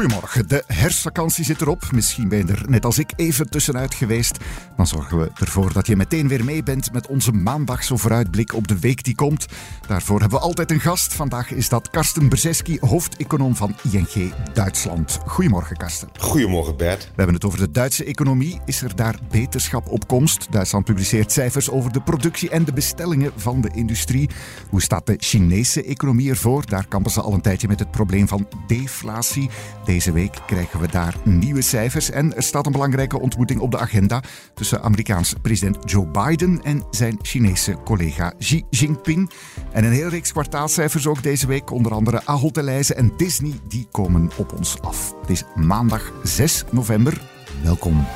Goedemorgen, de herfstvakantie zit erop. Misschien ben je er net als ik even tussenuit geweest. Dan zorgen we ervoor dat je meteen weer mee bent met onze maandagse vooruitblik op de week die komt. Daarvoor hebben we altijd een gast. Vandaag is dat Karsten Brzeski, hoofdeconoom van ING Duitsland. Goedemorgen, Karsten. Goedemorgen, Bert. We hebben het over de Duitse economie. Is er daar beterschap op komst? Duitsland publiceert cijfers over de productie en de bestellingen van de industrie. Hoe staat de Chinese economie ervoor? Daar kampen ze al een tijdje met het probleem van deflatie. Deze week krijgen we daar nieuwe cijfers en er staat een belangrijke ontmoeting op de agenda tussen Amerikaanse president Joe Biden en zijn Chinese collega Xi Jinping. En een hele reeks kwartaalcijfers ook deze week, onder andere Ahold Delhaize en Disney, die komen op ons af. Het is maandag 6 november. Welkom.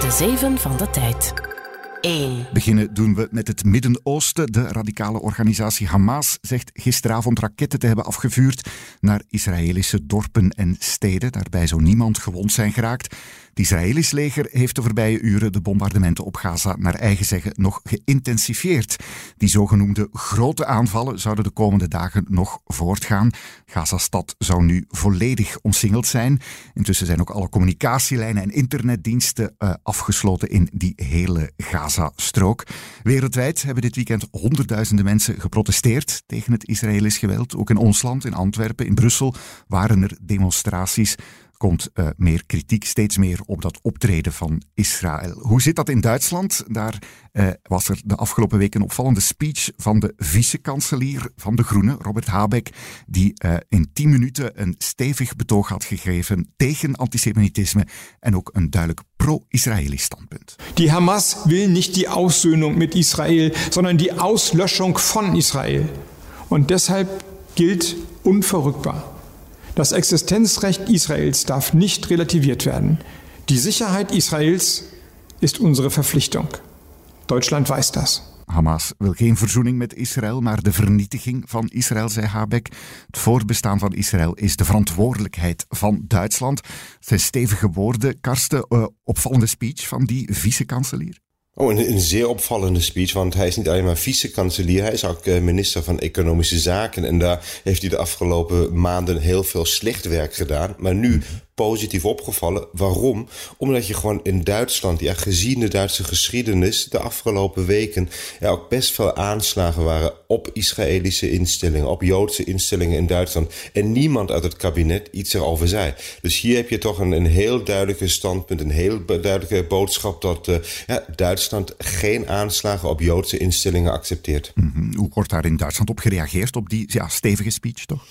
De zeven van de tijd. 1. Beginnen doen we met het Midden-Oosten. De radicale organisatie Hamas zegt gisteravond raketten te hebben afgevuurd naar Israëlische dorpen en steden. Daarbij zou niemand gewond zijn geraakt. Het Israëlisch leger heeft de voorbije uren de bombardementen op Gaza naar eigen zeggen nog geïntensifieerd. Die zogenoemde grote aanvallen zouden de komende dagen nog voortgaan. Gaza-stad zou nu volledig omsingeld zijn. Intussen zijn ook alle communicatielijnen en internetdiensten uh, afgesloten in die hele Gaza-strook. Wereldwijd hebben dit weekend honderdduizenden mensen geprotesteerd tegen het Israëlisch geweld. Ook in ons land, in Antwerpen, in Brussel waren er demonstraties komt uh, meer kritiek, steeds meer op dat optreden van Israël. Hoe zit dat in Duitsland? Daar uh, was er de afgelopen week een opvallende speech van de vice-kanselier van de Groenen, Robert Habeck, die uh, in tien minuten een stevig betoog had gegeven tegen antisemitisme en ook een duidelijk pro-Israëlisch standpunt. Die Hamas wil nicht die Aussöhnung mit Israel, sondern die Auslöschung von Israel. Und deshalb gilt unverrückbar. Das Existenzrecht Israels darf nicht relativiert werden. Die Sicherheit Israels ist unsere Verpflichtung. Deutschland weiß das. Hamas wil geen verzoening met Israël, maar de vernietiging van Israël, zei Habeck. Het voortbestaan van Israël is de verantwoordelijkheid van Duitsland. Het zijn stevige woorden. Karsten, uh, opvallende speech van die vice-kanselier. Oh, een, een, zeer opvallende speech, want hij is niet alleen maar vice-kanselier, hij is ook uh, minister van Economische Zaken. En daar heeft hij de afgelopen maanden heel veel slecht werk gedaan. Maar nu positief opgevallen. Waarom? Omdat je gewoon in Duitsland, ja, gezien de Duitse geschiedenis, de afgelopen weken er ook best veel aanslagen waren op Israëlische instellingen, op Joodse instellingen in Duitsland. En niemand uit het kabinet iets erover zei. Dus hier heb je toch een, een heel duidelijke standpunt, een heel duidelijke boodschap dat uh, ja, Duitsland geen aanslagen op Joodse instellingen accepteert. -hmm. Hoe wordt daar in Duitsland op gereageerd, op die ja, stevige speech toch?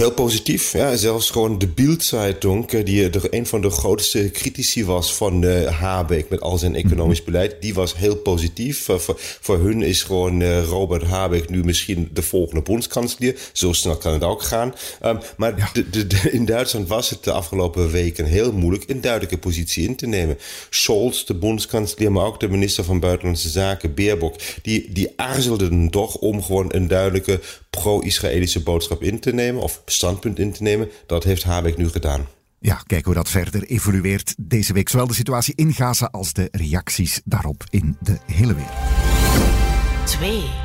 Heel positief. Ja, zelfs gewoon de Bild-Zeitung, eh, die er een van de grootste critici was van uh, Habeck met al zijn economisch mhm. beleid, die was heel positief. Uh, voor, voor hun is gewoon uh, Robert Habeck nu misschien de volgende bondskanselier. Zo snel kan het ook gaan. Um, maar ja. de, de, de, in Duitsland was het de afgelopen weken heel moeilijk een duidelijke positie in te nemen. Scholz, de bondskanselier, maar ook de minister van Buitenlandse Zaken, Baerbock, die, die aarzelden toch om gewoon een duidelijke pro-Israëlische boodschap in te nemen of standpunt in te nemen. Dat heeft Habeck nu gedaan. Ja, kijk hoe dat verder evolueert deze week. Zowel de situatie in Gaza als de reacties daarop in de hele wereld.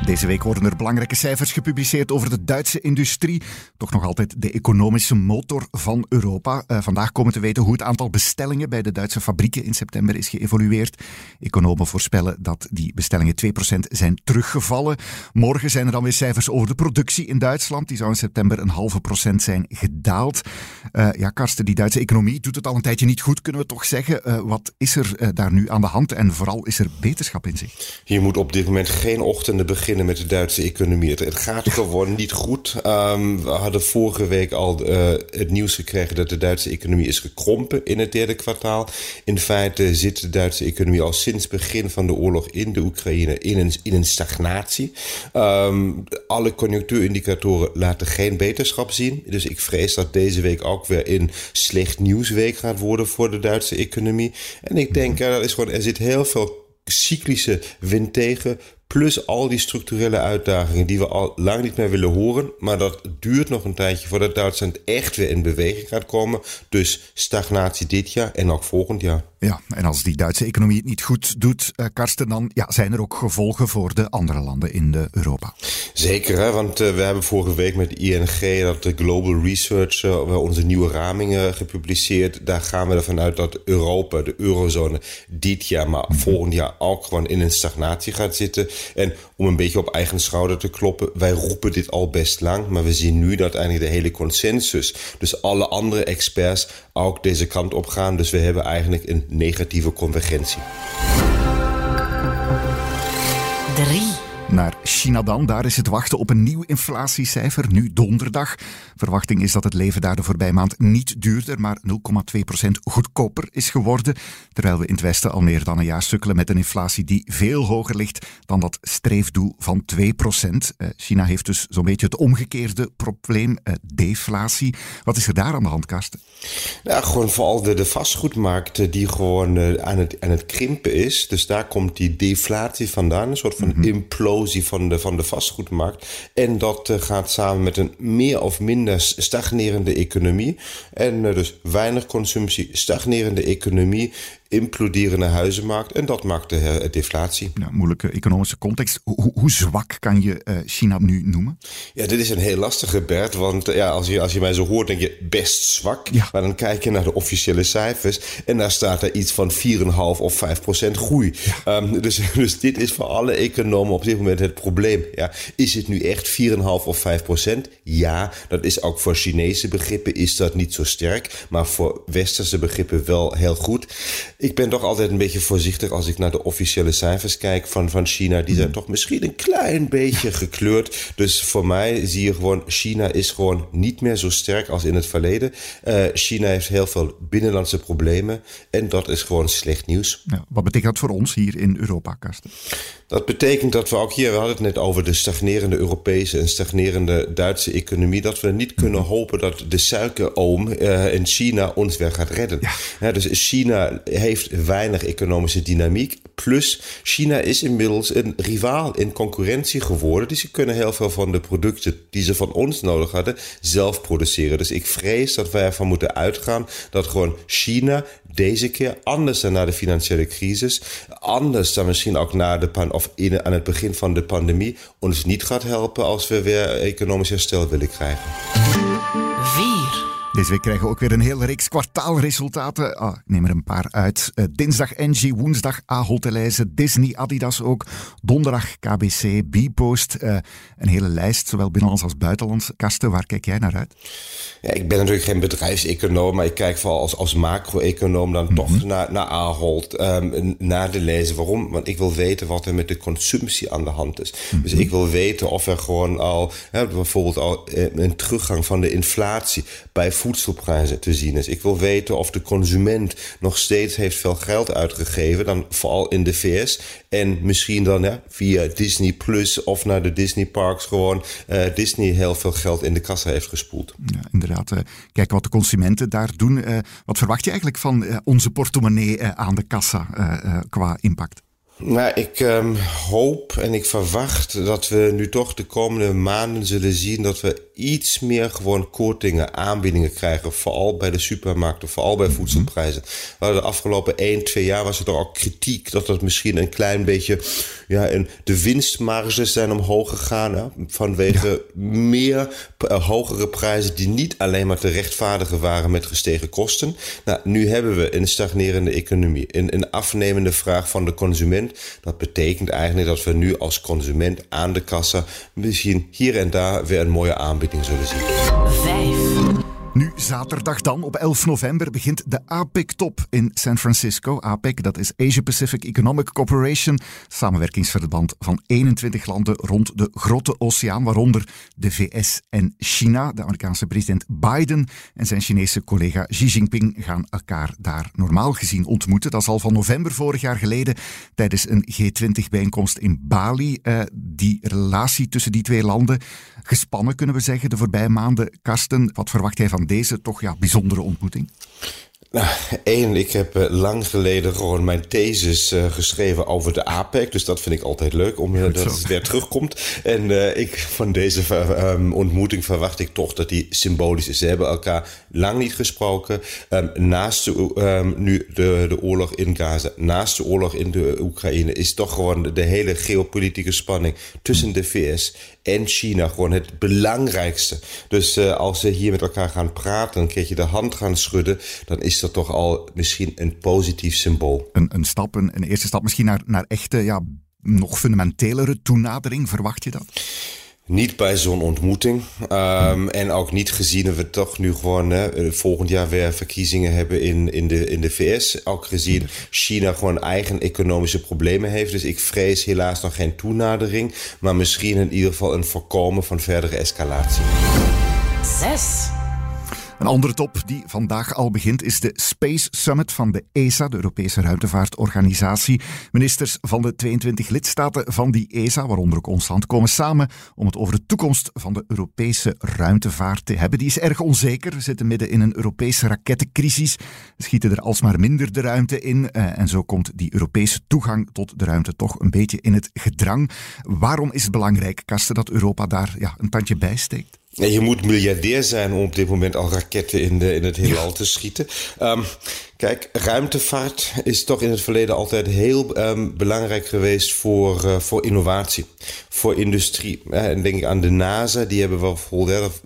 Deze week worden er belangrijke cijfers gepubliceerd over de Duitse industrie. Toch nog altijd de economische motor van Europa. Uh, vandaag komen te weten hoe het aantal bestellingen bij de Duitse fabrieken in september is geëvolueerd. Economen voorspellen dat die bestellingen 2% zijn teruggevallen. Morgen zijn er dan weer cijfers over de productie in Duitsland. Die zou in september een halve procent zijn gedaald. Uh, ja, Karsten, die Duitse economie doet het al een tijdje niet goed, kunnen we toch zeggen. Uh, wat is er daar nu aan de hand en vooral is er beterschap in zich? Hier moet op dit moment geen ochtenden beginnen met de Duitse economie. Het, gaat gewoon niet goed. Um, we hadden vorige week al uh, het nieuws gekregen dat de Duitse economie is gekrompen in het derde kwartaal. In feite zit de Duitse economie al sinds begin van de oorlog in de Oekraïne in een, in een stagnatie. Um, alle conjunctuurindicatoren laten geen beterschap zien. Dus ik vrees dat deze week ook weer een slecht nieuwsweek gaat worden voor de Duitse economie. En ik denk, ja, dat is gewoon, er zit heel veel cyclische wind tegen. Plus al die structurele uitdagingen die we al lang niet meer willen horen. Maar dat duurt nog een tijdje voordat Duitsland echt weer in beweging gaat komen. Dus stagnatie dit jaar en ook volgend jaar. Ja, en als die Duitse economie het niet goed doet, uh, Karsten, dan ja, zijn er ook gevolgen voor de andere landen in de Europa. Zeker, hè? want uh, we hebben vorige week met ING, dat de Global Research, uh, onze nieuwe ramingen gepubliceerd. Daar gaan we ervan uit dat Europa, de eurozone, dit jaar, maar mm -hmm. volgend jaar ook gewoon in een stagnatie gaat zitten. En om een beetje op eigen schouder te kloppen, wij roepen dit al best lang, maar we zien nu dat eigenlijk de hele consensus, dus alle andere experts, ook deze kant op gaan. Dus we hebben eigenlijk een negatieve convergentie. 3 naar China dan. Daar is het wachten op een nieuw inflatiecijfer, nu donderdag. Verwachting is dat het leven daar de voorbije maand niet duurder, maar 0,2% goedkoper is geworden. Terwijl we in het Westen al meer dan een jaar sukkelen met een inflatie die veel hoger ligt dan dat streefdoel van 2%. Uh, China heeft dus zo'n beetje het omgekeerde probleem, uh, deflatie. Wat is er daar aan de hand, Karsten? Ja, gewoon vooral de, de vastgoedmarkt die gewoon uh, aan, het, aan het krimpen is. Dus daar komt die deflatie vandaan, een soort van mm -hmm. implosie van de, van de vastgoedmarkt. En dat uh, gaat samen met een meer of minder stagnerende economie. En uh, dus weinig consumptie, stagnerende economie imploderende huizenmarkt. En dat maakt de deflatie. Ja, moeilijke economische context. Hoe, hoe zwak kan je uh, China nu noemen? Ja, dit is een heel lastige, Bert. Want ja, als, je, als je mij zo hoort, denk je best zwak. Ja. Maar dan kijk je naar de officiële cijfers. En daar staat er iets van 4,5 of 5 procent groei. Ja. Um, dus, dus dit is voor alle economen op dit moment het probleem. Ja, is het nu echt 4,5 of 5 procent? Ja, dat is ook voor Chinese begrippen is dat niet zo sterk. Maar voor westerse begrippen wel heel goed. Ik ben toch altijd een beetje voorzichtig als ik naar de officiële cijfers kijk van, van China. Die zijn toch misschien een klein beetje gekleurd. Dus voor mij zie je gewoon, China is gewoon niet meer zo sterk als in het verleden. Uh, China heeft heel veel binnenlandse problemen. En dat is gewoon slecht nieuws. Ja, wat betekent dat voor ons hier in Europa, Karsten? Dat betekent dat we ook hier, we hadden het net over de stagnerende Europese en stagnerende Duitse economie, dat we niet kunnen hopen dat de suikeroom uh, in China ons weer gaat redden. Ja. Ja, dus China heeft weinig economische dynamiek. Plus, China is inmiddels een rivaal in concurrentie geworden. Dus ze kunnen heel veel van de producten die ze van ons nodig hadden, zelf produceren. Dus ik vrees dat wij ervan moeten uitgaan dat gewoon China deze keer anders dan na de financiële crisis, anders dan misschien ook na de pan of in, aan het begin van de pandemie, ons niet gaat helpen als we weer economisch herstel willen krijgen. 4. Deze week krijgen we ook weer een hele reeks kwartaalresultaten. Ah, ik neem er een paar uit. Uh, dinsdag Engie, woensdag Ahold Delhaize, Disney, Adidas ook. Donderdag KBC, Bpost. Uh, een hele lijst, zowel binnenlands als buitenlands. Kasten, waar kijk jij naar uit? Ja, ik ben natuurlijk geen bedrijfseconoom, maar ik kijk vooral als, als macro-econoom dan mm -hmm. toch naar, naar Ahold, um, naar de lezen. Waarom? Want ik wil weten wat er met de consumptie aan de hand is. Mm -hmm. Dus ik wil weten of er gewoon al, hè, bijvoorbeeld al uh, een teruggang van de inflatie bij voedselprijzen te zien is. Ik wil weten of de consument nog steeds heeft veel geld uitgegeven, dan vooral in de VS. En misschien dan via Disney Plus of naar de Disney Parks gewoon uh, Disney heel veel geld in de kassa heeft gespoeld. Ja, inderdaad. Uh, kijken wat de consumenten daar doen. Uh, wat verwacht je eigenlijk van onze portemonnee aan de kassa qua impact? Nou, ik um, hoop en ik verwacht dat we nu toch de komende maanden zullen zien dat we iets meer gewoon kortingen, aanbiedingen krijgen. Vooral bij de supermarkten, vooral bij voedselprijzen. We hadden de afgelopen 1, 2 jaar was er ook kritiek dat dat misschien een klein beetje, ja, en de winstmarges zijn omhoog gegaan. Hè, vanwege ja. meer uh, hogere prijzen die niet alleen maar te rechtvaardigen waren met gestegen kosten. Nou, nu hebben we een stagnerende economie, een, een afnemende vraag van de consument. Dat betekent eigenlijk dat we nu als consument aan de kassa misschien hier en daar weer een mooie aanbieding zullen zien. 5. Nu zaterdag dan, op 11 november, begint de APEC-top in San Francisco. APEC, dat is Asia Pacific Economic Cooperation, samenwerkingsverband van 21 landen rond de Grote Oceaan, waaronder de VS en China. De Amerikaanse president Biden en zijn Chinese collega Xi Jinping gaan elkaar daar normaal gezien ontmoeten. Dat is al van november vorig jaar geleden tijdens een G20-bijeenkomst in Bali. Uh, die relatie tussen die twee landen gespannen, kunnen we zeggen, de voorbije maanden. Karsten, wat verwacht jij van deze toch ja, bijzondere ontmoeting? Nou, één, ik heb uh, lang geleden gewoon mijn thesis uh, geschreven over de APEC. Dus dat vind ik altijd leuk, omdat het weer terugkomt. En uh, ik, van deze um, ontmoeting verwacht ik toch dat die symbolisch is. Ze hebben elkaar lang niet gesproken. Um, naast de, um, nu de, de oorlog in Gaza, naast de oorlog in de Oekraïne... is toch gewoon de, de hele geopolitieke spanning tussen de VS en China gewoon het belangrijkste. Dus als ze hier met elkaar gaan praten, een keertje de hand gaan schudden... dan is dat toch al misschien een positief symbool. Een, een stap, een, een eerste stap misschien naar, naar echte, ja, nog fundamentelere toenadering, verwacht je dat? Niet bij zo'n ontmoeting. Um, en ook niet gezien dat we toch nu gewoon hè, volgend jaar weer verkiezingen hebben in, in, de, in de VS. Ook gezien China gewoon eigen economische problemen heeft. Dus ik vrees helaas nog geen toenadering. Maar misschien in ieder geval een voorkomen van verdere escalatie. Zes. Een andere top die vandaag al begint is de Space Summit van de ESA, de Europese Ruimtevaartorganisatie. Ministers van de 22 lidstaten van die ESA, waaronder ook ons land, komen samen om het over de toekomst van de Europese ruimtevaart te hebben. Die is erg onzeker. We zitten midden in een Europese rakettencrisis. Schieten er alsmaar minder de ruimte in. En zo komt die Europese toegang tot de ruimte toch een beetje in het gedrang. Waarom is het belangrijk, Kasten, dat Europa daar ja, een tandje bij steekt? Je moet miljardair zijn om op dit moment al raketten in, de, in het heelal te schieten. Um, kijk, ruimtevaart is toch in het verleden altijd heel um, belangrijk geweest voor, uh, voor innovatie, voor industrie. En denk ik aan de NASA, die hebben we bijvoorbeeld,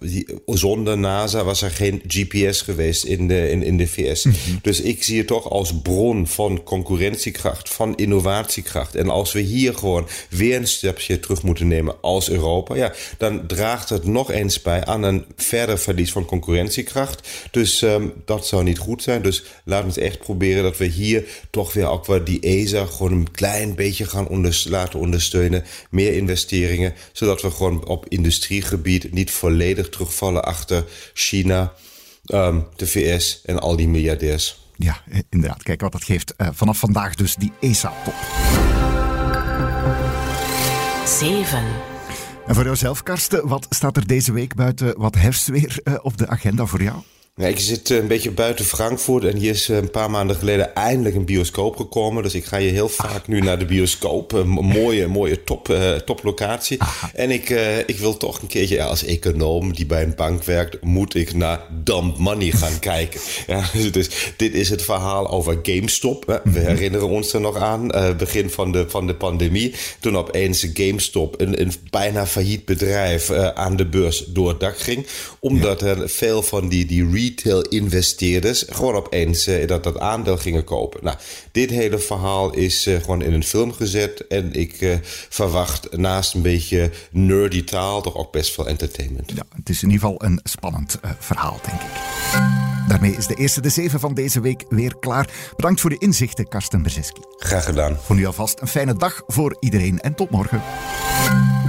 zonder NASA was er geen GPS geweest in de, in, in de VS. Mm -hmm. Dus ik zie het toch als bron van concurrentiekracht, van innovatiekracht. En als we hier gewoon weer een stapje terug moeten nemen als Europa, ja, dan draagt het nog eens bij aan een verder verlies van concurrentiekracht. Dus um, dat zou niet goed zijn. Dus laten we echt proberen dat we hier toch weer ook die ESA gewoon een klein beetje gaan onder, laten ondersteunen. Meer investeringen, zodat we gewoon op industriegebied niet volledig terugvallen achter China, um, de VS en al die miljardairs. Ja, inderdaad. Kijk wat dat geeft. Uh, vanaf vandaag dus die ESA-top. 7. En voor jouzelf, Karsten, wat staat er deze week buiten wat herfstweer uh, op de agenda voor jou? Ik zit een beetje buiten Frankfurt en hier is een paar maanden geleden eindelijk een bioscoop gekomen. Dus ik ga hier heel vaak nu naar de bioscoop. Een mooie, mooie top, uh, toplocatie. En ik, uh, ik wil toch een keertje ja, als econoom die bij een bank werkt, moet ik naar Dump Money gaan kijken. Ja, dus dit is het verhaal over GameStop. We herinneren ons er nog aan, uh, begin van de, van de pandemie. Toen opeens GameStop, een, een bijna failliet bedrijf, aan de beurs door het dak ging. Omdat er veel van die, die retail-investeerders gewoon opeens uh, dat, dat aandeel gingen kopen. Nou, dit hele verhaal is uh, gewoon in een film gezet. En ik uh, verwacht naast een beetje nerdy taal toch ook best veel entertainment. Ja, het is in ieder geval een spannend verhaal, denk ik. Daarmee is de eerste de zeven van deze week weer klaar. Bedankt voor de inzichten, Karsten Brzeski. Graag gedaan. Voor nu alvast een fijne dag voor iedereen en tot morgen.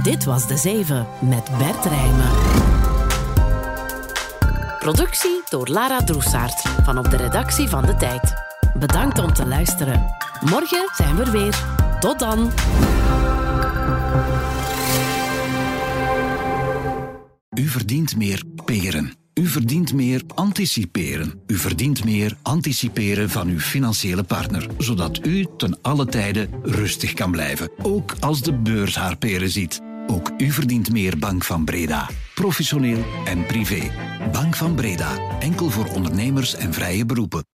Dit was de zeven met Bert Rijmen. Productie door Lara Droesaert van op de redactie van De Tijd. Bedankt om te luisteren. Morgen zijn we er weer. Tot dan. U verdient meer peren. U verdient meer anticiperen. U verdient meer anticiperen van uw financiële partner, zodat u ten alle tijde rustig kan blijven, ook als de beurs haar peren ziet. Ook u verdient meer Bank van Breda. Professioneel en privé. Bank van Breda. Enkel voor ondernemers en vrije beroepen.